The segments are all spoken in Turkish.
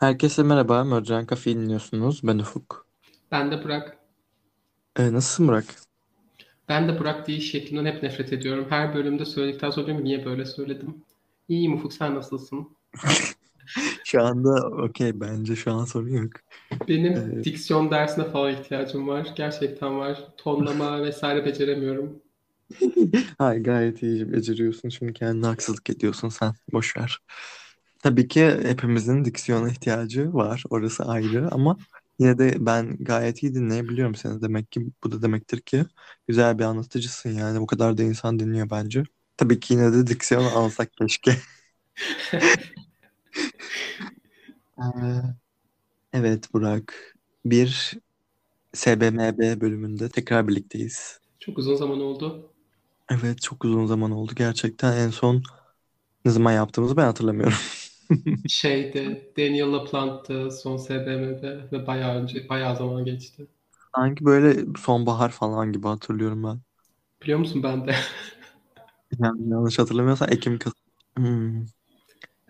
Herkese merhaba. Mercan Kafe dinliyorsunuz. Ben Ufuk. Ben de Burak. Ee, nasılsın Burak? Ben de Burak deyiş şeklinden hep nefret ediyorum. Her bölümde söyledikten sonra diyorum niye böyle söyledim? İyiyim Ufuk sen nasılsın? Şu anda okey bence şu an sorun yok. Benim Ee, diksiyon dersine falan ihtiyacım var. Gerçekten var. Tonlama vesaire beceremiyorum. hayır gayet iyi beceriyorsun. Şimdi kendine haksızlık ediyorsun sen. Boş ver. Tabii ki hepimizin diksiyona ihtiyacı var. Orası ayrı ama yine de ben gayet iyi dinleyebiliyorum seni. Demek ki bu da demektir ki güzel bir anlatıcısın yani. Bu kadar da insan dinliyor bence. Tabii ki yine de diksiyon alsak keşke. Ee, evet Burak. Bir SBMB bölümünde tekrar birlikteyiz. Çok uzun zaman oldu. Evet çok uzun zaman oldu gerçekten. En son ne zaman yaptığımızı ben hatırlamıyorum. Şeyde Daniel LaPlante'dı son SBM'de ve bayağı önce bayağı zaman geçti. Sanki böyle sonbahar falan gibi hatırlıyorum ben. Biliyor musun ben de? Yani yanlış hatırlamıyorsam Ekim Kasım. Hmm.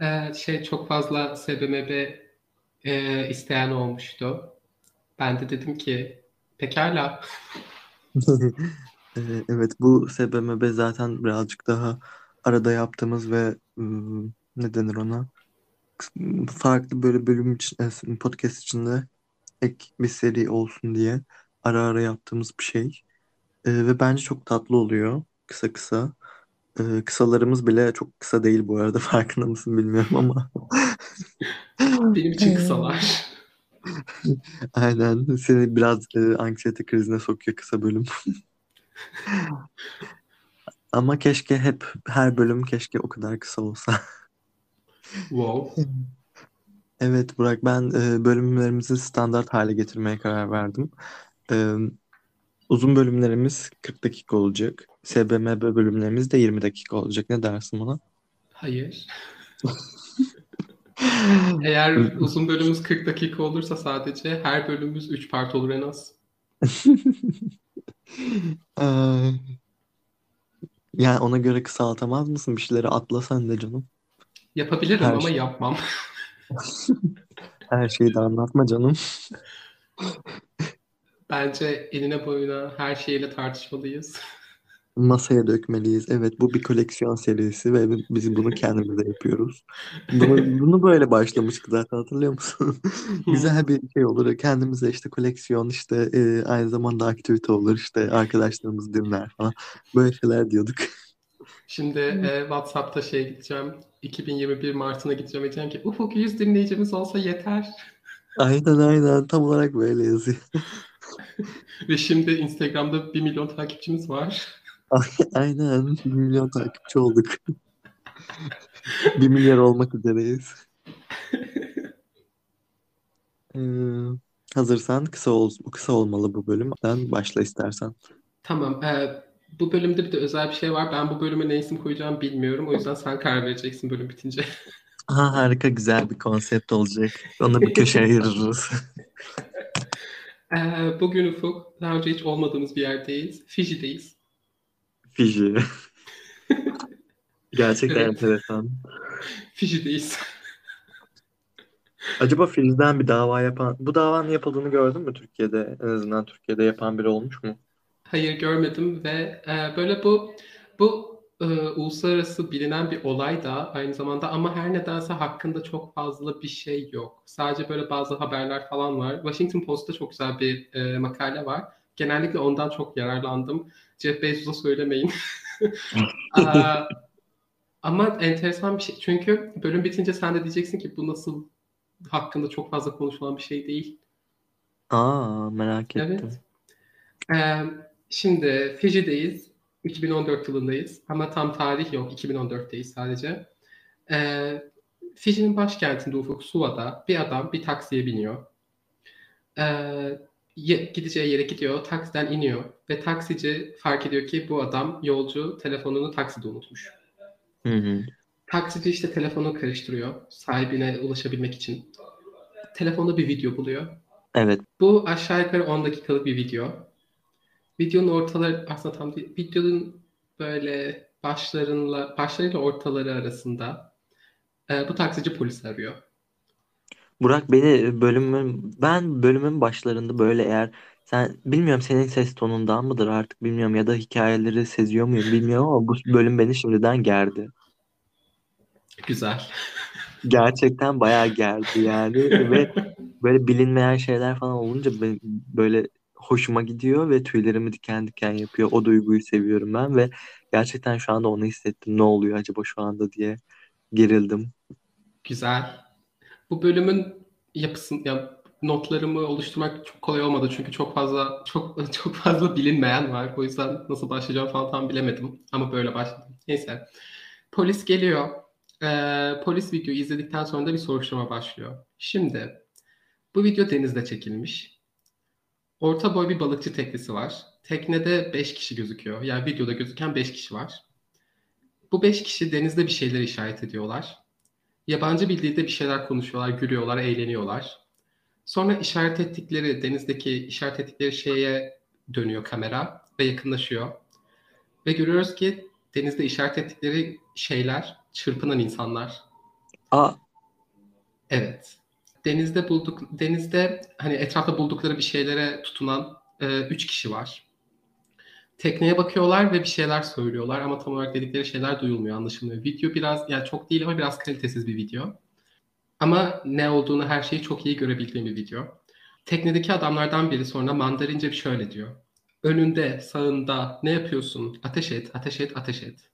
Ee, şey çok fazla SBMB e, isteyen olmuştu. Ben de dedim ki pekala. Ee, Evet bu SBMB zaten birazcık daha arada yaptığımız ve ım, ne denir ona? Farklı böyle bölüm için, e, podcast içinde ek bir seri olsun diye ara ara yaptığımız bir şey. Ee, ve bence çok tatlı oluyor kısa kısa. Ee, kısalarımız bile çok kısa değil bu arada farkında mısın bilmiyorum ama. Benim için kısalar. Aynen seni biraz e, anksiyete krizine sokuyor kısa bölüm. Ama keşke hep her bölüm keşke o kadar kısa olsa. Wow. Evet Burak ben e, bölümlerimizi standart hale getirmeye karar verdim. E, uzun bölümlerimiz 40 dakika olacak. SBMB bölümlerimiz de 20 dakika olacak. Ne dersin buna? Hayır. Eğer uzun bölümümüz 40 dakika olursa sadece her bölümümüz 3 part olur en az. Yani ona göre kısaltamaz mısın? Bir şeyleri atla sen de canım. Yapabilirim Her ama şey, yapmam. her şeyi de anlatma canım. Bence eline boyuna her şeyle tartışmalıyız. Masaya dökmeliyiz. Evet, bu bir koleksiyon serisi ve biz bunu kendimize yapıyoruz. Bunu, bunu böyle başlamıştık zaten hatırlıyor musun? Güzel bir şey olur. Kendimize işte koleksiyon işte e, aynı zamanda aktivite olur işte arkadaşlarımız dinler falan. Böyle şeyler diyorduk. Şimdi e, WhatsApp'ta şey gideceğim. 2021 Mart'ına gideceğim diyeceğim ki Ufuk 100 dinleyicimiz olsa yeter. Aynen aynen tam olarak böyle yazıyor. Ve şimdi Instagram'da 1 milyon takipçimiz var. Aynen bir milyon takipçi olduk. Bir milyar olmak üzereyiz. Ee, hazırsan kısa ol, kısa olmalı bu bölüm. Sen başla istersen. Tamam. e, bu bölümde bir de özel bir şey var. Ben bu bölüme ne isim koyacağımı bilmiyorum. O yüzden sen karar vereceksin bölüm bitince. Aha, harika güzel bir konsept olacak. Ona bir köşe ayırırız. E, bugün Ufuk daha önce hiç olmadığımız bir yerdeyiz. Fiji'deyiz. Fiji. Gerçekten Evet. enteresan. Fiji'deyiz. Acaba Fiji'den bir dava yapan, bu davanın yapıldığını gördün mü Türkiye'de? En azından Türkiye'de yapan biri olmuş mu? Hayır görmedim ve e, böyle bu bu e, uluslararası bilinen bir olay da aynı zamanda ama her nedense hakkında çok fazla bir şey yok. Sadece böyle bazı haberler falan var. Washington Post'ta çok güzel bir e, makale var. Genellikle ondan çok yararlandım. Jeff Bezos'a söylemeyin. Aa, ama enteresan bir şey. Çünkü bölüm bitince sen de diyeceksin ki bu nasıl hakkında çok fazla konuşulan bir şey değil. Aa, merak ettim. Evet. Şimdi Fiji'deyiz. 2014 yılındayız. Ama tam tarih yok. 2014'teyiz sadece. Ee, Fiji'nin başkentinde Ufuk Suva'da bir adam bir taksiye biniyor. Ee, gideceği yere gidiyor. Taksiden iniyor. Ve taksici fark ediyor ki bu adam yolcu telefonunu takside unutmuş. Hı hı. Taksici işte telefonu karıştırıyor. Sahibine ulaşabilmek için. Telefonda bir video buluyor. Evet. Bu aşağı yukarı 10 dakikalık bir video. Videonun ortaları aslında tam değil. Videonun böyle başlarıyla başlarıyla ortaları arasında e, bu taksici polis arıyor. Burak beni bölümün ben bölümün başlarında böyle eğer sen bilmiyorum senin ses tonundan mıdır artık bilmiyorum ya da hikayeleri seziyor muyum bilmiyorum ama bu bölüm beni şimdiden gerdi. Güzel. Gerçekten bayağı gerdi yani ve böyle bilinmeyen şeyler falan olunca böyle hoşuma gidiyor ve tüylerimi diken diken yapıyor. O duyguyu seviyorum ben ve gerçekten şu anda onu hissettim. Ne oluyor acaba şu anda diye gerildim. Güzel. Bu bölümün yapısın ya notlarımı oluşturmak çok kolay olmadı çünkü çok fazla çok çok fazla bilinmeyen var. O yüzden nasıl başlayacağım falan tam bilemedim. Ama böyle başladım. Neyse. Polis geliyor. Ee, polis videoyu izledikten sonra da bir soruşturma başlıyor. Şimdi bu video denizde çekilmiş. Orta boy bir balıkçı teknesi var. Teknede 5 kişi gözüküyor. Yani videoda gözüken 5 kişi var. Bu 5 kişi denizde bir şeyler işaret ediyorlar. Yabancı bir dilde bir şeyler konuşuyorlar, gülüyorlar, eğleniyorlar. Sonra işaret ettikleri, denizdeki işaret ettikleri şeye dönüyor kamera ve yakınlaşıyor. Ve görüyoruz ki denizde işaret ettikleri şeyler çırpınan insanlar. Aa Evet. Denizde bulduk denizde hani etrafta buldukları bir şeylere tutunan e, üç kişi var. Tekneye bakıyorlar ve bir şeyler söylüyorlar ama tam olarak dedikleri şeyler duyulmuyor, anlaşılmıyor. Video biraz yani çok değil ama biraz kalitesiz bir video. Ama ne olduğunu her şeyi çok iyi görebildiğim bir video. Teknedeki adamlardan biri sonra Mandarince şöyle diyor. Önünde, sağında ne yapıyorsun? Ateş et, ateş et, ateş et.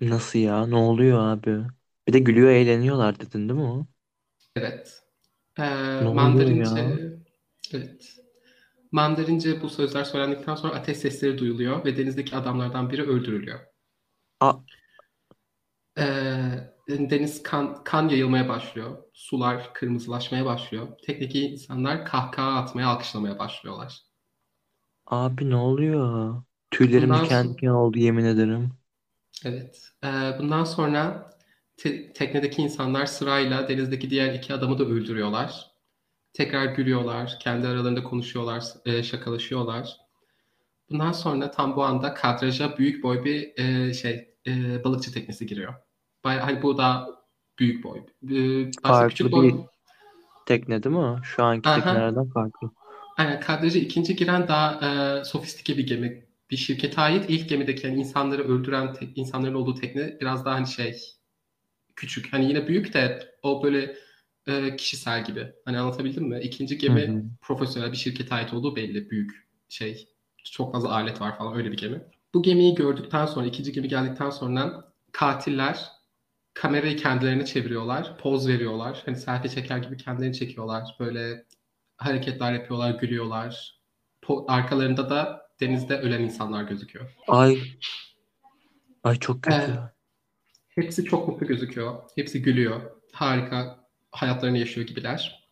nasıl ya? Ne oluyor abi? Bir de gülüyor eğleniyorlar dedin değil mi o? Evet. Ee, Ne Mandarince ya? evet. Mandarince bu sözler söylendikten sonra ateş sesleri duyuluyor ve denizdeki adamlardan biri öldürülüyor. Aa Ee, deniz kan, kan yayılmaya başlıyor. Sular kırmızılaşmaya başlıyor. Teknedeki insanlar kahkaha atmaya, alkışlamaya başlıyorlar. abi ne oluyor? Tüylerim Bundan diken diken oldu yemin ederim. Evet. Ee, bundan sonra te- teknedeki insanlar sırayla denizdeki diğer iki adamı da öldürüyorlar. Tekrar gülüyorlar, kendi aralarında konuşuyorlar, e, şakalaşıyorlar. Bundan sonra tam bu anda kadraja büyük boy bir e, şey e, balıkçı teknesi giriyor. Bayağı, hani bu da büyük boy. E, aslında küçük Farklı boy. bir tekne değil mi? Şu anki Aha. teknelerden farklı. Aynen kadraja ikinci giren daha e, sofistike bir gemi. Bir şirkete ait ilk gemideki yani insanları öldüren te- insanların olduğu tekne biraz daha hani şey küçük. Hani yine büyük de o böyle e, kişisel gibi. Hani anlatabildim mi? İkinci gemi hı. profesyonel bir şirkete ait olduğu belli. Büyük şey. Çok fazla alet var falan öyle bir gemi. Bu gemiyi gördükten sonra, ikinci gemi geldikten sonra katiller kamerayı kendilerine çeviriyorlar. Poz veriyorlar. Hani selfie çeker gibi kendilerini çekiyorlar. Böyle hareketler yapıyorlar, gülüyorlar. Po- arkalarında da denizde ölen insanlar gözüküyor. Ay ay çok Ee, kötü. Hepsi çok mutlu gözüküyor. Hepsi gülüyor. Harika hayatlarını yaşıyor gibiler.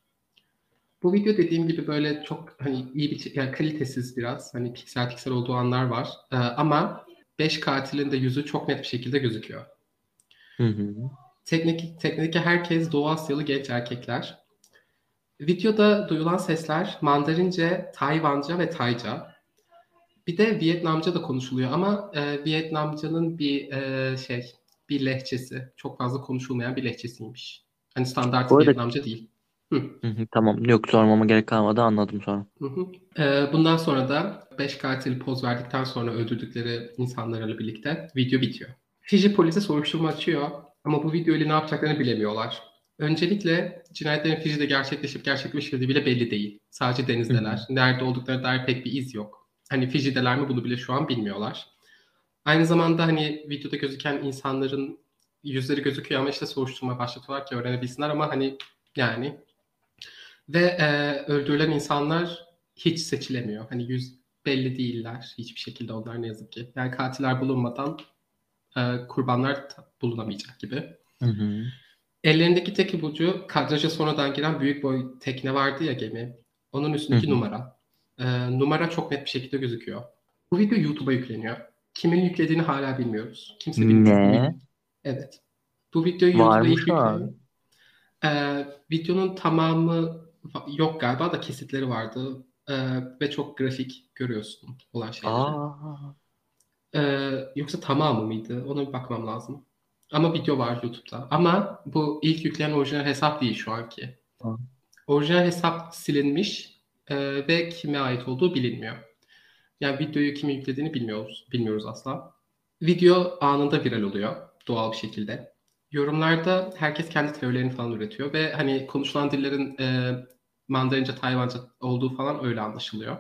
Bu video dediğim gibi böyle çok hani iyi bir yani kalitesiz biraz hani piksel piksel olduğu anlar var. Ee, ama 5 katilin de yüzü çok net bir şekilde gözüküyor. Hı hı. Teknik, teknedeki herkes Doğu Asyalı genç erkekler. Videoda duyulan sesler Mandarince, Tayvanca ve Tayca. Bir de Vietnamca da konuşuluyor ama e, Vietnamcanın bir e, şey, bir lehçesi. Çok fazla konuşulmayan bir lehçesiymiş. Hani standart arada Vietnamca değil. Hı. hı hı, tamam yok sormama gerek kalmadı anladım sonra. Hı hı. Ee, bundan sonra da 5 katil poz verdikten sonra öldürdükleri insanlarla birlikte video bitiyor. Fiji polisi soruşturma açıyor ama bu video ile ne yapacaklarını bilemiyorlar. Öncelikle cinayetlerin Fiji'de gerçekleşip gerçekleşmediği bile belli değil. Sadece Hı hı. denizdeler. Nerede olduklarına dair pek bir iz yok. Hani Fiji'deler mi bunu bile şu an bilmiyorlar. Aynı zamanda hani videoda gözüken insanların yüzleri gözüküyor ama işte soruşturma başlatıyorlar ki öğrenebilsinler ama hani yani ve e, öldürülen insanlar hiç seçilemiyor. Hani yüz belli değiller hiçbir şekilde onlar ne yazık ki. Yani katiller bulunmadan e, kurbanlar bulunamayacak gibi. Hı hı. Ellerindeki tek ipucu kadraja sonradan giren büyük boy tekne vardı ya gemi. Onun Hı üstündeki hı. numara. E, numara çok net bir şekilde gözüküyor. Bu video YouTube'a yükleniyor. Kimin yüklediğini hala bilmiyoruz. Kimse bilmiyor. Ne? Evet. Bu videoyu mı ilk yükleyen ee, videonun tamamı yok galiba da kesitleri vardı Ee, ve çok grafik görüyorsun olan şeyleri. Aa. Ee, yoksa tamamı mıydı? Ona bir bakmam lazım. Ama video var YouTube'da. Ama bu ilk yüklenen orijinal hesap değil şu anki. Ha. Orijinal hesap silinmiş e, ve kime ait olduğu bilinmiyor. Yani videoyu kimin yüklediğini bilmiyoruz. Bilmiyoruz asla. Video anında viral oluyor doğal bir şekilde. Yorumlarda herkes kendi teorilerini falan üretiyor ve hani konuşulan dillerin e, Mandarince, Tayvanca olduğu falan öyle anlaşılıyor.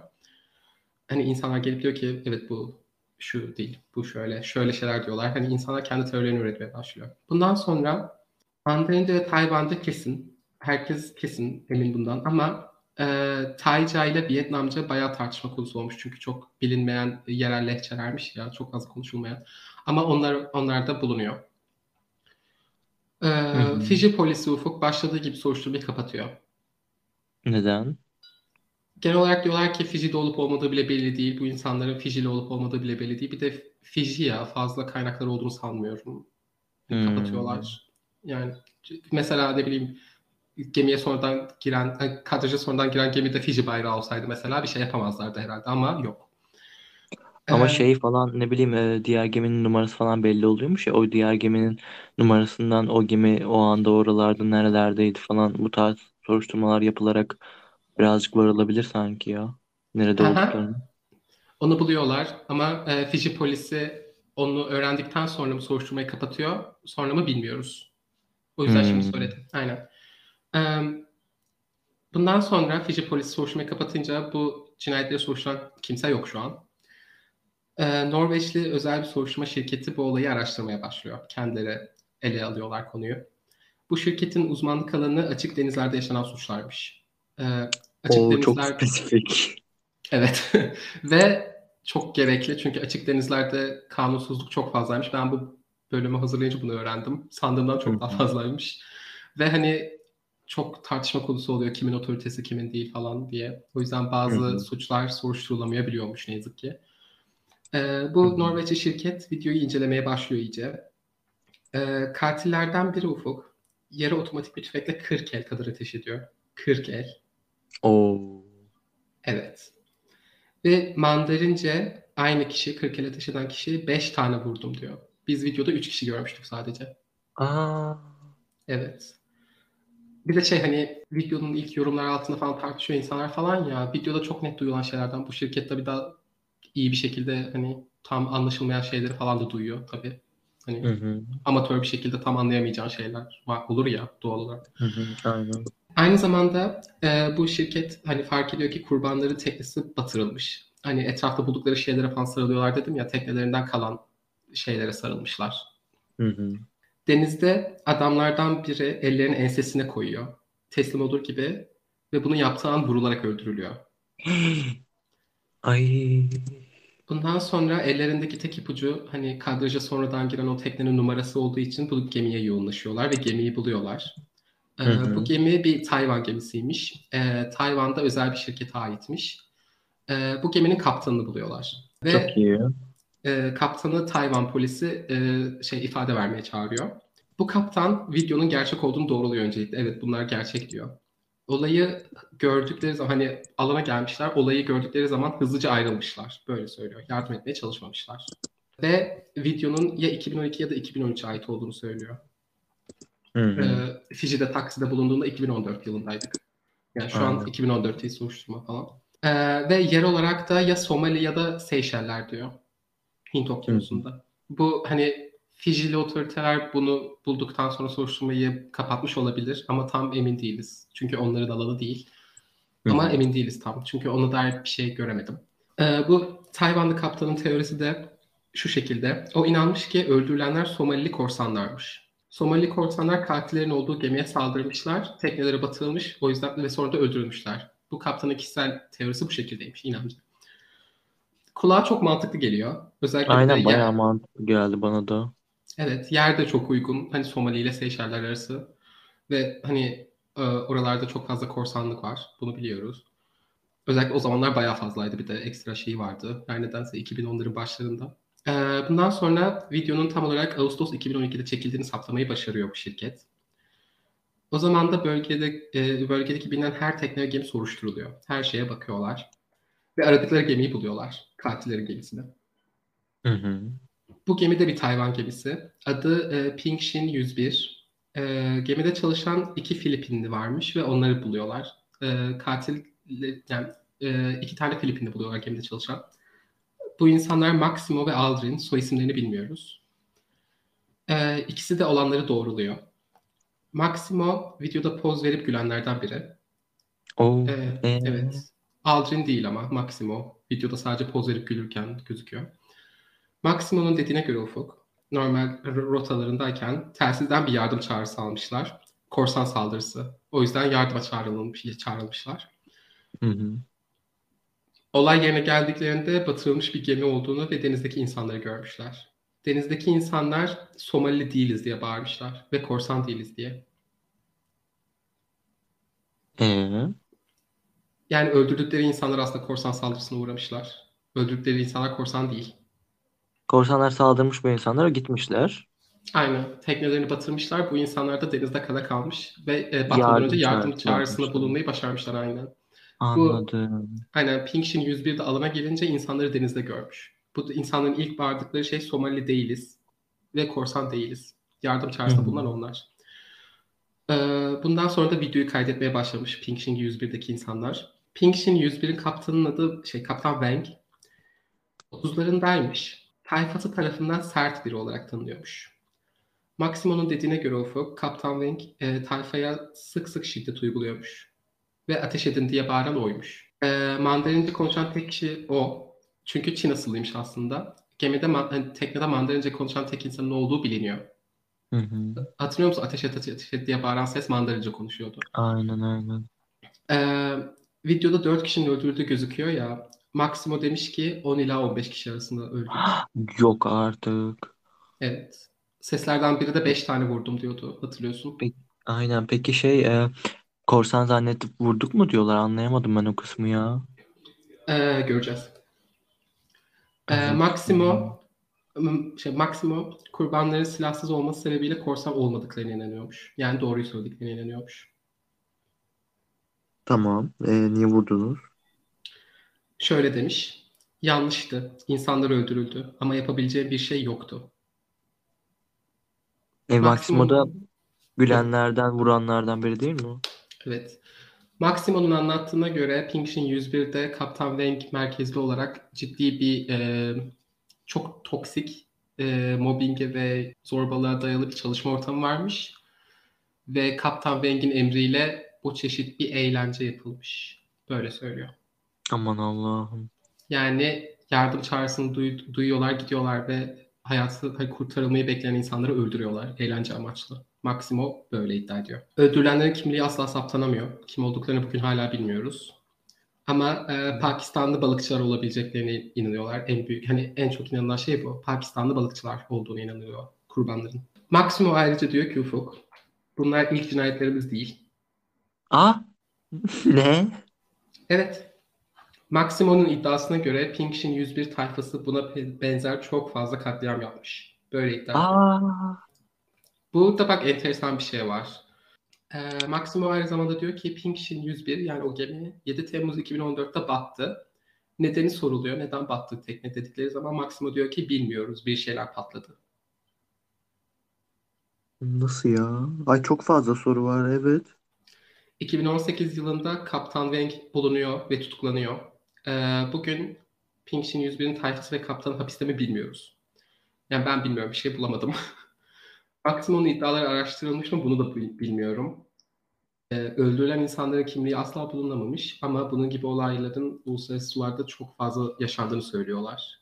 Hani insanlar gelip diyor ki evet bu şu değil, bu şöyle, şöyle şeyler diyorlar. Hani insanlar kendi teorilerini üretmeye başlıyor. Bundan sonra Mandarince ve Tayvanca kesin. Herkes kesin emin bundan ama e, Tayca ile Vietnamca bayağı tartışma konusu olmuş. Çünkü çok bilinmeyen yerel lehçelermiş ya. Çok az konuşulmayan. Ama onlar onlar da bulunuyor. E. Fiji polisi Ufuk başladığı gibi soruşturmayı kapatıyor. Neden? Genel olarak diyorlar ki Fiji'de olup olmadığı bile belli değil. Bu insanların Fiji'li olup olmadığı bile belli değil. Bir de Fiji ya fazla kaynakları olduğunu sanmıyorum. Hmm. Kapatıyorlar. Yani mesela ne bileyim gemiye sonradan giren, kadraja sonradan giren gemide Fiji bayrağı olsaydı mesela bir şey yapamazlardı herhalde ama yok. Ama Ee, şey falan ne bileyim e, diğer geminin numarası falan belli oluyormuş ya o diğer geminin numarasından o gemi o anda oralarda nerelerdeydi falan bu tarz soruşturmalar yapılarak birazcık varılabilir sanki ya. Nerede aha, olduklarını. onu buluyorlar ama e, Fiji polisi onu öğrendikten sonra mı soruşturmayı kapatıyor, sonra mı bilmiyoruz. O yüzden şimdi Hmm. söyledim. Aynen. Bundan sonra Fiji polisi soruşturmayı kapatınca bu cinayetleri soruşturan kimse yok şu an. Ee, Norveçli özel bir soruşturma şirketi bu olayı araştırmaya başlıyor. Kendileri ele alıyorlar konuyu. Bu şirketin uzmanlık alanı açık denizlerde yaşanan suçlarmış. Ee, açık O çok denizler spesifik. evet ve çok gerekli çünkü açık denizlerde kanunsuzluk çok fazlaymış. Ben bu bölümü hazırlayınca bunu öğrendim. Sandığımdan çok daha fazlaymış. Ve hani çok tartışma konusu oluyor kimin otoritesi kimin değil falan diye. O yüzden bazı hı. suçlar soruşturulamayabiliyormuş ne yazık ki. Ee, bu hı. Norveçli şirket videoyu incelemeye başlıyor iyice. Ee, katillerden biri Ufuk yere otomatik bir tüfekle 40 el kadar ateş ediyor. 40 el. Oo. Evet. Ve Mandarince aynı kişi 40 el ateş eden kişi 5 tane vurdum diyor. Biz videoda 3 kişi görmüştük sadece. Aa. Evet. Bir de şey hani videonun ilk yorumlar altında falan tartışıyor insanlar falan ya. Videoda çok net duyulan şeylerden bu şirket tabii daha iyi bir şekilde hani tam anlaşılmayan şeyleri falan da duyuyor tabii. Hani Hı hı. amatör bir şekilde tam anlayamayacağın şeyler var, olur ya doğal olarak. Hı hı. Aynen. Aynı zamanda e, bu şirket hani fark ediyor ki kurbanların teknesi batırılmış. Hani etrafta buldukları şeylere falan sarılıyorlar dedim ya teknelerinden kalan şeylere sarılmışlar. Hı hı. Denizde adamlardan biri ellerini ensesine koyuyor. Teslim olur gibi ve bunu yaptığı an vurularak öldürülüyor. Ay. Bundan sonra ellerindeki tek ipucu hani kadraja sonradan giren o teknenin numarası olduğu için bu gemiye yoğunlaşıyorlar ve gemiyi buluyorlar. Ee, Hı hı. bu gemi bir Tayvan gemisiymiş. Ee, Tayvan'da özel bir şirkete aitmiş. Ee, bu geminin kaptanını buluyorlar. Ve Çok iyi. E, kaptanı Tayvan polisi e, şey ifade vermeye çağırıyor. Bu kaptan videonun gerçek olduğunu doğruluyor öncelikle. Evet bunlar gerçek diyor. Olayı gördükleri zaman hani alana gelmişler. Olayı gördükleri zaman hızlıca ayrılmışlar. Böyle söylüyor. Yardım etmeye çalışmamışlar. Ve videonun ya 2012 ya da 2013'e ait olduğunu söylüyor. Hı hı. Ee, Fiji'de takside bulunduğunda 2014 yılındaydık. Yani şu an Aynen. 2014'teyiz soruşturma falan. Ee, ve yer olarak da ya Somali ya da Seyşeller diyor. Hint Okyanusu'nda. Bu hani Fijili otoriteler bunu bulduktan sonra soruşturmayı kapatmış olabilir ama tam emin değiliz. Çünkü onların alanı değil. Hı Ama emin değiliz tam. Çünkü ona dair bir şey göremedim. Ee, bu Tayvanlı kaptanın teorisi de şu şekilde. O inanmış ki öldürülenler Somalili korsanlarmış. Somalili korsanlar katillerin olduğu gemiye saldırmışlar. Tekneleri batırılmış. O yüzden ve sonra da öldürülmüşler. Bu kaptanın kişisel teorisi bu şekildeymiş inancı. Kulağa çok mantıklı geliyor. Özellikle Aynen yer- bayağı mantıklı geldi bana da. Evet, yer de çok uygun. Hani Somali ile Seyşeller arası. Ve hani e, oralarda çok fazla korsanlık var. Bunu biliyoruz. Özellikle o zamanlar bayağı fazlaydı. Bir de ekstra şey vardı. Her nedense 2010'ların başlarında. E, bundan sonra videonun tam olarak Ağustos 2012'de çekildiğini saptamayı başarıyor bu şirket. O zaman da bölgede e, bölgedeki bilinen her tekne gemi soruşturuluyor. Her şeye bakıyorlar. Ve aradıkları gemiyi buluyorlar. Katillerin gemisini. Hı hı. Bu gemi de bir Tayvan gemisi. Adı e, Pingshin 101. E, gemide çalışan iki Filipinli varmış ve onları buluyorlar. E, katil yani e, iki tane Filipinli buluyorlar gemide çalışan. Bu insanlar Maximo ve Aldrin. Soy isimlerini bilmiyoruz. E, ikisi de olanları doğruluyor. Maximo videoda poz verip gülenlerden biri. Ee, ee, evet. Aldrin değil ama Maximo. Videoda sadece poz verip gülürken gözüküyor. Maximo'nun dediğine göre Ufuk, normal rotalarındayken telsizden bir yardım çağrısı almışlar. Korsan saldırısı. O yüzden yardıma çağrılmış, çağrılmışlar. hı hı. Olay yerine geldiklerinde batırılmış bir gemi olduğunu ve denizdeki insanları görmüşler. Denizdeki insanlar Somalili değiliz diye bağırmışlar ve korsan değiliz diye. Ee, Yani öldürdükleri insanlar aslında korsan saldırısına uğramışlar. Öldürdükleri insanlar korsan değil. korsanlar saldırmış bu insanlara gitmişler. Aynen. Teknelerini batırmışlar. Bu insanlar da denizde kala kalmış ve e, batmadan Yardım önce yardım çağrısı çağrısında bulunmayı başarmışlar aynen. Anladım. Aynen Pingshin 101'de alana gelince insanları denizde görmüş. Bu insanların ilk bağırdıkları şey Somali değiliz ve korsan değiliz. Yardım çağrısında bulunan onlar. Ee, bundan sonra da videoyu kaydetmeye başlamış Pingshin 101'deki insanlar. Pingshin 101'in kaptanının adı şey Kaptan Wang. 30'larındaymış. Tayfası tarafından sert biri olarak tanınıyormuş. Maximo'nun dediğine göre Ufuk, Kaptan Wang e, tayfaya sık sık şiddet uyguluyormuş. Ve ateş edin diye bağıran oymuş. E, Mandarince konuşan tek kişi o. Çünkü Çin asıllıymış aslında. Gemide, ma- hani teknede Mandarince konuşan tek insanın olduğu biliniyor. Hı hı. Hatırlıyor musun? Ateş et, ateş et diye bağıran ses Mandarince konuşuyordu. Aynen aynen. Ee, videoda 4 kişinin öldürüldüğü gözüküyor ya. Maximo demiş ki 10 ila 15 kişi arasında öldü. Yok artık. Evet. Seslerden biri de 5 tane vurdum diyordu. Hatırlıyorsun. Aynen. Peki şey e, korsan zannedip vurduk mu diyorlar anlayamadım ben o kısmı ya. Ee, göreceğiz. Evet. Maximo şey, Maximo kurbanların silahsız olması sebebiyle korsan olmadıklarına inanıyormuş. Yani doğruyu söylediklerine inanıyormuş. Tamam. E, niye vurdunuz? Şöyle demiş. Yanlıştı. İnsanlar öldürüldü. Ama yapabileceğim bir şey yoktu. E, Maximo da Maximo gülenlerden vuranlardan biri değil mi? Evet. Maximo'nun anlattığına göre Pingshin 101'de Kaptan Wang merkezli olarak ciddi bir e, çok toksik e, mobbinge ve zorbalığa dayalı bir çalışma ortamı varmış. Ve Kaptan Wang'in emriyle bu çeşit bir eğlence yapılmış. Böyle söylüyor. Aman Allah'ım. Yani yardım çağrısını duy- duyuyorlar, gidiyorlar ve hayatı kurtarılmayı bekleyen insanları öldürüyorlar eğlence amaçlı. Maximo böyle iddia ediyor. Öldürülenlerin kimliği asla saptanamıyor. Kim olduklarını bugün hala bilmiyoruz. Ama e, Pakistanlı balıkçılar olabileceklerine inanıyorlar. En büyük, hani en çok inanılan şey bu. Pakistanlı balıkçılar olduğunu inanıyor kurbanların. Maximo ayrıca diyor ki Ufuk, bunlar ilk cinayetlerimiz değil. Aa? Ne? Evet. Maximo'nun iddiasına göre Pingshin 101 tayfası buna benzer çok fazla katliam yapmış. Böyle iddia. Burada bak enteresan bir şey var. Ee, Maximo aynı zamanda diyor ki Pingshin 101 yani o gemi 7 Temmuz 2014'te battı. Nedeni soruluyor. Neden battı tekne dedikleri zaman Maximo diyor ki bilmiyoruz. Bir şeyler patladı. Nasıl ya? Ay çok fazla soru var evet. 2018 yılında Kaptan Wang bulunuyor ve tutuklanıyor. Ee, bugün Pingshin 101'in tayfası ve kaptanı hapiste mi bilmiyoruz. Yani ben bilmiyorum. Bir şey bulamadım. Maximo'nun iddiaları araştırılmış mı bunu da bil- bilmiyorum. Ee, öldürülen insanların kimliği asla bulunamamış ama bunun gibi olayların uluslararası sularda çok fazla yaşandığını söylüyorlar.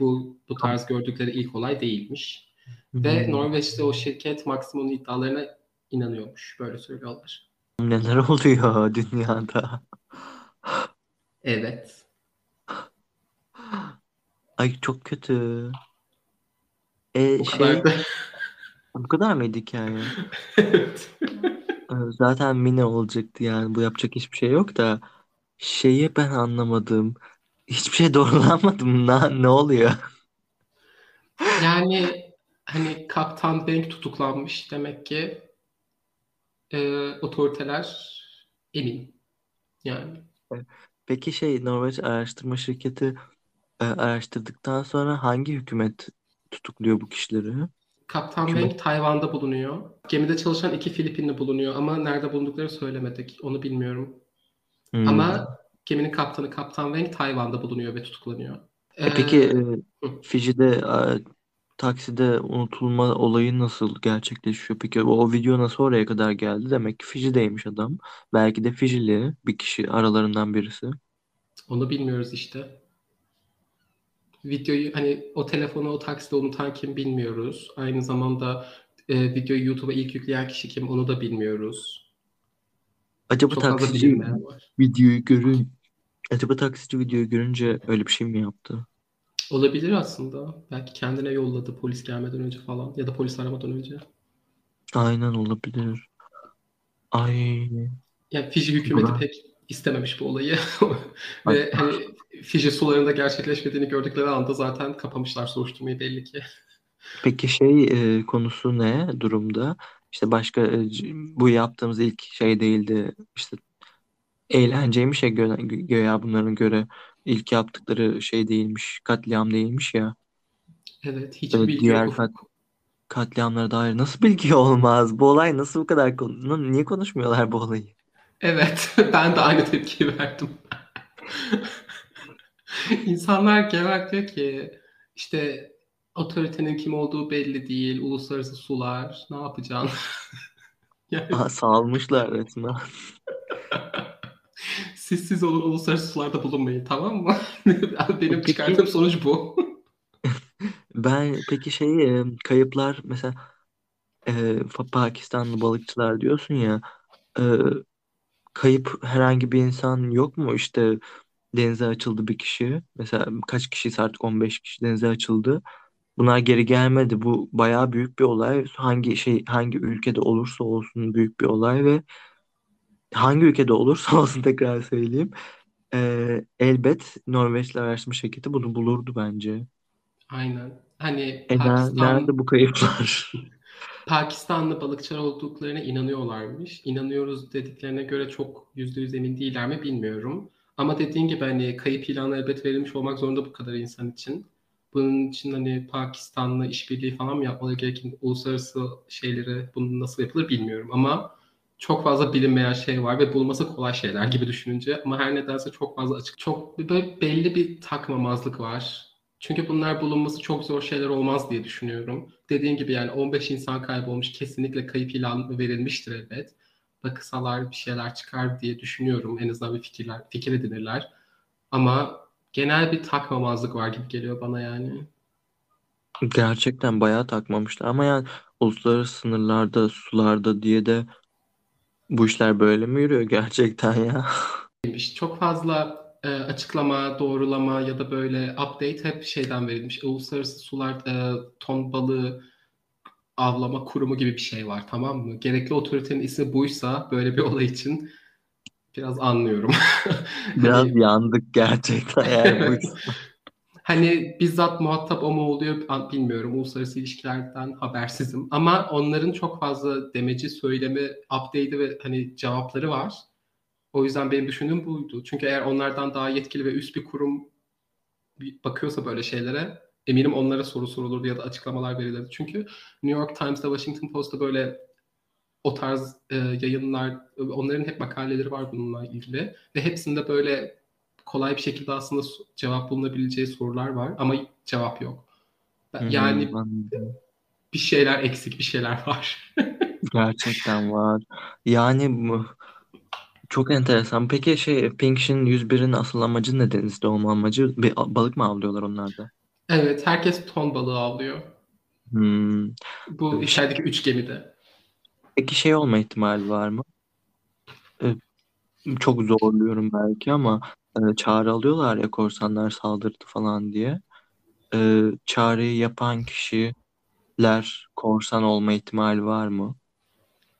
Bu bu tarz gördükleri ilk olay değilmiş. Ve. Norveç'te o şirket Maximo'nun iddialarına inanıyormuş. Böyle söylüyorlar. Neler oluyor dünyada? Evet. Ay çok kötü. E Bu şey kadar da. bu kadar mıydı hikaye? Evet. Ee, Zaten mini olacaktı yani bu yapacak hiçbir şey yok da şeyi ben anlamadım. Hiçbir şey doğrulanmadı Ne, ne oluyor? Yani hani Kaptan Bank tutuklanmış demek ki e, otoriteler emin. Yani Peki şey Norveç araştırma şirketi e, araştırdıktan sonra hangi hükümet tutukluyor bu kişileri? Kaptan Hükümet. Wang Tayvan'da bulunuyor. Gemide çalışan iki Filipinli bulunuyor ama nerede bulundukları söylemedik. Onu bilmiyorum. Hmm. Ama geminin kaptanı Kaptan Wang Tayvan'da bulunuyor ve tutuklanıyor. E peki Ee, e. Fiji'de takside unutulma olayı nasıl gerçekleşiyor? Peki o, o video nasıl oraya kadar geldi? Demek ki Fiji'deymiş adam. Belki de Fijili bir kişi aralarından birisi. Onu bilmiyoruz işte. Videoyu hani o telefonu o takside unutan kim bilmiyoruz. Aynı zamanda e, videoyu YouTube'a ilk yükleyen kişi kim onu da bilmiyoruz. Acaba Çok fazla taksici bilinmeyen var. videoyu görün Acaba taksici videoyu görünce öyle bir şey mi yaptı? Olabilir aslında. Belki kendine yolladı polis gelmeden önce falan ya da polis aramadan önce. Aynen olabilir. Ay Yani Fiji hükümeti Burak. pek istememiş bu olayı. Ve hani Fiji sularında gerçekleşmediğini gördükleri anda zaten kapamışlar soruşturmayı belli ki. Peki şey e, konusu ne durumda? İşte başka e, bu yaptığımız ilk şey değildi. İşte eğlenceymiş ya gö göya bunların göre ilk yaptıkları şey değilmiş. Katliam değilmiş ya. Evet, Evet, bilgi diğer yok. kat katliamlara dair nasıl bilgi olmaz? Bu olay nasıl bu kadar konu niye konuşmuyorlar bu olayı? Evet, ben de aynı tepkiyi verdim. İnsanlar genel diyor ki işte otoritenin kim olduğu belli değil, uluslararası sular, ne yapacaksın? Yani Aha, salmışlar resmen. Siz siz olun uluslararası sularda bulunmayın tamam mı? Benim Peki- çıkardığım sonuç bu. Ben peki şey e, kayıplar mesela e, Fa- Pakistanlı balıkçılar diyorsun ya e, kayıp herhangi bir insan yok mu? İşte denize açıldı bir kişi. Mesela kaç kişiyse artık 15 kişi denize açıldı. Bunlar geri gelmedi. Bu bayağı büyük bir olay. Hangi şey hangi ülkede olursa olsun büyük bir olay ve hangi ülkede olursa olsun tekrar söyleyeyim. e, elbet Norveçli araştırma şirketi bunu bulurdu bence. Aynen. Hani E, Pakistan, nerede bu kayıplar? Pakistanlı balıkçılar olduklarına inanıyorlarmış. İnanıyoruz dediklerine göre çok yüzde yüz emin değiller mi bilmiyorum. Ama dediğin gibi hani kayıp ilanı elbet verilmiş olmak zorunda bu kadar insan için. Bunun için hani Pakistan'la işbirliği falan mı yapmaları gerekir? Uluslararası şeyleri bunun nasıl yapılır bilmiyorum. Ama çok fazla bilinmeyen şey var ve bulması kolay şeyler gibi düşününce. Ama her nedense çok fazla açık. Çok böyle belli bir takmamazlık var. Çünkü bunlar bulunması çok zor şeyler olmaz diye düşünüyorum. Dediğim gibi yani 15 insan kaybolmuş kesinlikle kayıp ilanı verilmiştir elbet. Bakısalar bir şeyler çıkar diye düşünüyorum. En azından bir fikirler, fikir edinirler. Ama genel bir takmamazlık var gibi geliyor bana yani. Gerçekten bayağı takmamışlar ama yani uluslararası sınırlarda, sularda diye de bu işler böyle mi yürüyor gerçekten ya? Çok fazla e, açıklama, doğrulama ya da böyle update hep şeyden verilmiş. Uluslararası sular e, ton balığı avlama kurumu gibi bir şey var tamam mı? Gerekli otoritenin ismi buysa böyle bir olay için biraz anlıyorum. Biraz Hani- yandık gerçekten Evet. Hani bizzat muhatap o mu oluyor bilmiyorum. Uluslararası ilişkilerden habersizim. Ama onların çok fazla demeci, söylemi, update'i ve hani cevapları var. O yüzden benim düşündüğüm buydu. Çünkü eğer onlardan daha yetkili ve üst bir kurum bakıyorsa böyle şeylere eminim onlara soru sorulurdu ya da açıklamalar verilirdi. Çünkü New York Times'ta, Washington Post'ta böyle o tarz e, yayınlar, onların hep makaleleri var bununla ilgili ve hepsinde böyle kolay bir şekilde aslında cevap bulunabileceği sorular var ama cevap yok. Hı, Yani bir şeyler eksik, bir şeyler var. Gerçekten var. Yani çok enteresan. Peki şey Pink Shin 101'in asıl amacı ne denizde olma amacı? Bir balık mı avlıyorlar onlar da? Evet, herkes ton balığı avlıyor. Hmm. Bu içerideki üç gemide. Peki şey olma ihtimali var mı? Ee, çok zorluyorum belki ama e, çağrı alıyorlar ya korsanlar saldırdı falan diye. Ee, çağrıyı yapan kişiler korsan olma ihtimali var mı?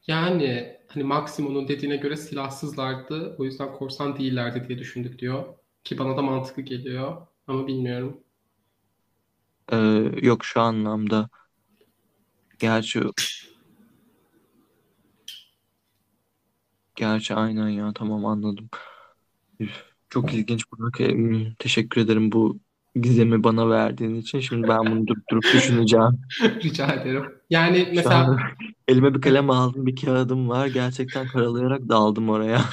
Yani hani Maximo'nun dediğine göre silahsızlardı. O yüzden korsan değillerdi diye düşündük diyor. Ki bana da mantıklı geliyor. Ama bilmiyorum. Ee, yok şu anlamda. Gerçi gerçi aynen ya tamam anladım. Üf, Çok ilginç Burak. Em, Teşekkür ederim bu gizemi bana verdiğin için. Şimdi ben bunu durup durup düşüneceğim. Rica ederim. Yani mesela elime bir kalem aldım, bir kağıdım var. Gerçekten karalayarak daldım oraya.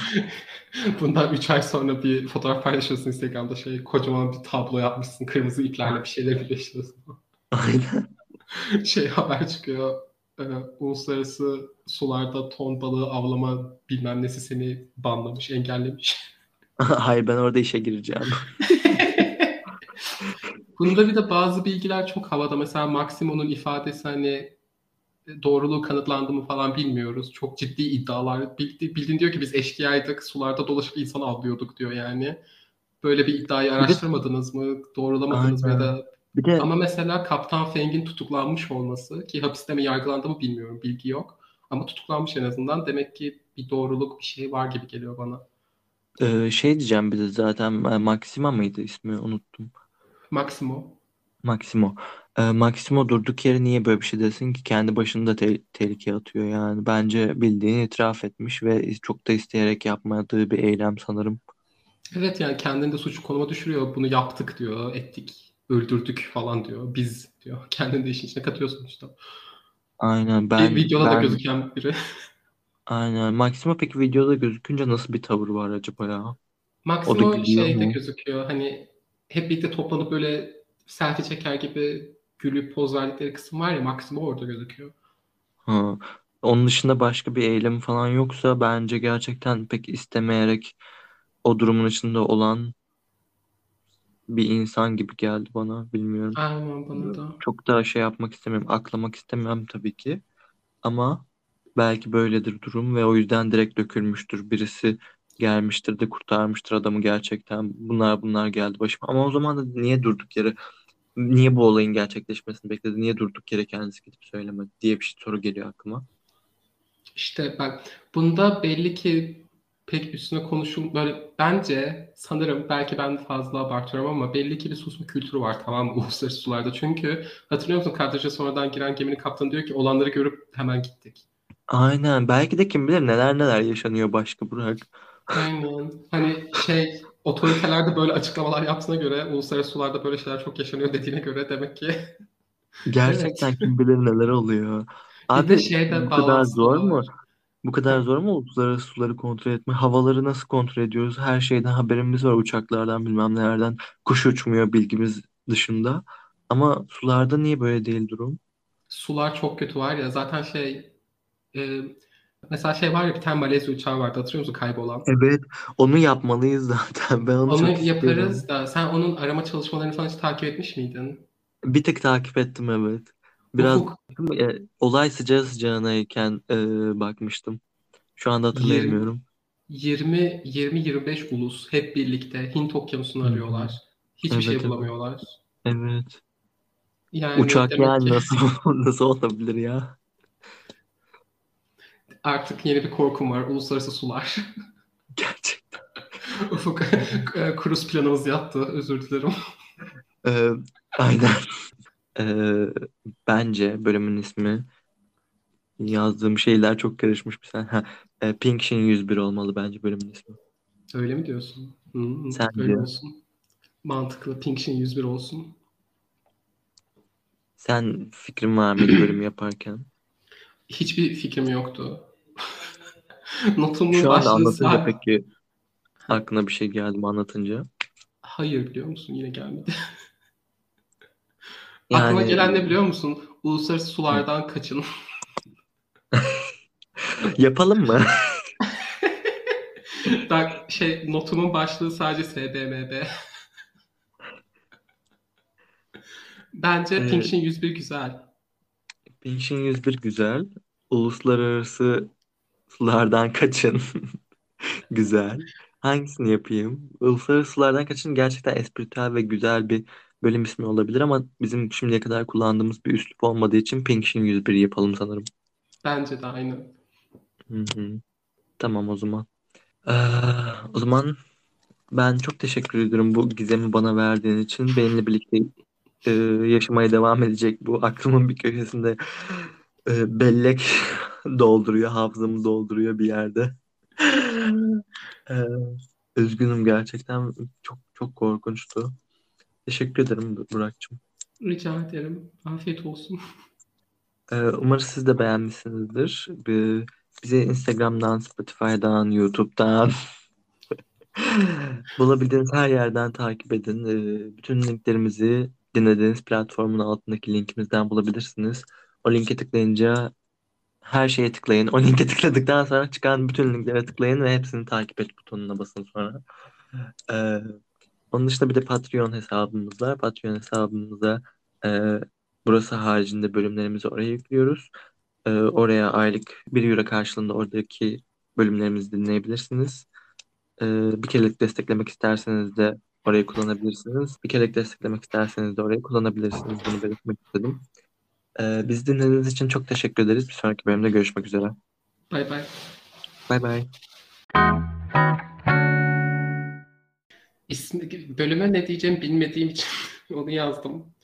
bundan 3 ay sonra bir fotoğraf paylaşıyorsun Instagram'da şey kocaman bir tablo yapmışsın. Kırmızı iplerle bir şeyler birleştiriyorsun. Aynen. Şey haber çıkıyor. e, uluslararası sularda ton balığı avlama bilmem nesi seni banlamış, engellemiş. Hayır ben orada işe gireceğim. Bunda bir de bazı bilgiler çok havada. Mesela Maximo'nun ifadesi hani doğruluğu kanıtlandı mı falan bilmiyoruz. Çok ciddi iddialar. Bildi, bildiğin diyor ki biz eşkıyaydık, sularda dolaşıp insan avlıyorduk diyor yani. Böyle bir iddiayı araştırmadınız mı? Doğrulamadınız mı ya da Bir de ama mesela Kaptan Feng'in tutuklanmış olması ki hapiste mi yargılandı mı bilmiyorum. Bilgi yok. Ama tutuklanmış en azından. Demek ki bir doğruluk bir şey var gibi geliyor bana. E, şey diyeceğim bir de zaten e, Maxima mıydı ismi unuttum. Maximo. Maximo. E, Maximo durduk yere niye böyle bir şey desin ki kendi başını da te- tehlikeye atıyor yani. Bence bildiğini itiraf etmiş ve çok da isteyerek yapmadığı bir eylem sanırım. Evet yani kendini de suç konuma düşürüyor. Bunu yaptık diyor, ettik, öldürdük falan diyor. Biz diyor. Kendini de işin içine katıyor sonuçta. Aynen Bir ben videoda da ben gözüken biri. aynen Maximo peki videoda gözükünce nasıl bir tavır var acaba ya? O da Maximo gülüyor şeyde mu? gözüküyor. Hani hep birlikte toplanıp böyle selfie çeker gibi gülüp poz verdikleri kısım var ya Maximo orada gözüküyor. Ha. Onun dışında başka bir eylem falan yoksa bence gerçekten pek istemeyerek o durumun içinde olan bir insan gibi geldi bana. Bilmiyorum. Aynen bana da. Çok da şey yapmak istemiyorum. Aklamak istemem tabii ki. Ama belki böyledir durum ve o yüzden direkt dökülmüştür. Birisi gelmiştir de kurtarmıştır adamı gerçekten. Bunlar bunlar geldi başıma. Ama o zaman da niye durduk yere, niye bu olayın gerçekleşmesini bekledi? Niye durduk yere kendisi gidip söylemedi diye bir şey soru geliyor aklıma. İşte bak bunda belli ki pek üstüne konuşul böyle bence sanırım belki ben de fazla abartıyorum ama belli ki bir susma kültürü var tamam mı uluslararası sularda. Çünkü hatırlıyor musun kadraja sonradan giren geminin kaptanı diyor ki olanları görüp hemen gittik. Aynen. Belki de kim bilir neler neler yaşanıyor başka Burak. Aynen. Hani şey otoriteler de böyle açıklamalar yaptığına göre uluslararası sularda böyle şeyler çok yaşanıyor dediğine göre demek ki evet. Gerçekten kim bilir neler oluyor. Bir de Abi şeyde bu kadar bağlantısı da zor mu? var. Bu kadar zor mu uluslararası suları kontrol etme? Havaları nasıl kontrol ediyoruz? Her şeyden haberimiz var. Uçaklardan bilmem nelerden. Kuş uçmuyor bilgimiz dışında. Ama sularda niye böyle değil durum? Sular çok kötü var ya zaten şey e, mesela şey var ya bir tane Malezya uçağı vardı hatırlıyor musun kaybolan? Evet, onu yapmalıyız zaten. Ben onu Onu çok yaparız da sen onun arama çalışmalarını falan hiç takip etmiş miydin? Bir tık takip ettim evet. Biraz Ufuk e, olay sıcağı sıcağınayken e, bakmıştım. Şu anda 20 hatırlayamıyorum. 20 20-25 ulus hep birlikte Hint Okyanusu'nu arıyorlar. Hiçbir şey Evet evet. bulamıyorlar. Evet. Yani Uçak yani ki nasıl nasıl olabilir ya? Artık yeni bir korkum var. Uluslararası sular. Gerçekten. Ufuk e, kruz planımız yattı. Özür dilerim. Ee, aynen. Ee, bence bölümün ismi yazdığım şeyler çok karışmış bir sen. Ha, e, Pink Shin 101 olmalı bence bölümün ismi. Öyle mi diyorsun? Hı hı, Sence? öyle olsun. Mantıklı. Pink Shin 101 olsun. Sen fikrin var mıydı bölüm yaparken? Hiçbir fikrim yoktu. Notumun Şu anda anlatınca sadece... peki aklına bir şey geldi mi anlatınca? Hayır biliyor musun? Yine gelmedi. Aklıma Yani gelen ne biliyor musun? Uluslararası sulardan kaçın. yapalım mı? Bak şey notumun başlığı sadece SBMB. Bence Ee, Pink Shin 101 güzel. Pink Shin 101 güzel. Uluslararası sulardan kaçın. Güzel. Hangisini yapayım? Uluslararası sulardan kaçın gerçekten espritüel ve güzel bir bölüm ismi olabilir ama bizim şimdiye kadar kullandığımız bir üslup olmadığı için Pink Shin 101 yapalım sanırım. Bence de aynı. Hı hı. Tamam o zaman. Ee, o zaman ben çok teşekkür ediyorum bu gizemi bana verdiğin için. Benimle birlikte e, yaşamaya devam edecek bu aklımın bir köşesinde e, bellek dolduruyor, hafızamı dolduruyor bir yerde. Ee, üzgünüm gerçekten çok çok korkunçtu. Teşekkür ederim Burak'cığım. Rica ederim. Afiyet olsun. Ee, umarız siz de beğenmişsinizdir. Bi- Bizi Instagram'dan, Spotify'dan, YouTube'dan bulabildiğiniz her yerden takip edin. Ee, Bütün linklerimizi dinlediğiniz platformun altındaki linkimizden bulabilirsiniz. O linke tıklayınca her şeye tıklayın. O linke tıkladıktan sonra çıkan bütün linklere tıklayın ve hepsini takip et butonuna basın sonra. Ee, onun dışında bir de Patreon hesabımız var. Patreon hesabımıza e, burası haricinde bölümlerimizi oraya yüklüyoruz. Ee, oraya aylık 1 euro karşılığında oradaki bölümlerimizi dinleyebilirsiniz. Ee, bir kerelik desteklemek isterseniz de orayı kullanabilirsiniz. Bir kerelik desteklemek isterseniz de orayı kullanabilirsiniz. Bunu belirtmek istedim. Ee, bizi dinlediğiniz için çok teşekkür ederiz. Bir sonraki bölümde görüşmek üzere. Bay bay. Bay bay. İsmi, bölüme ne diyeceğimi bilmediğim için onu yazdım.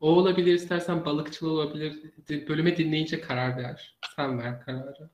O olabilir, istersen balıkçıl olabilir. Bölüme dinleyince karar ver. Sen ver kararı.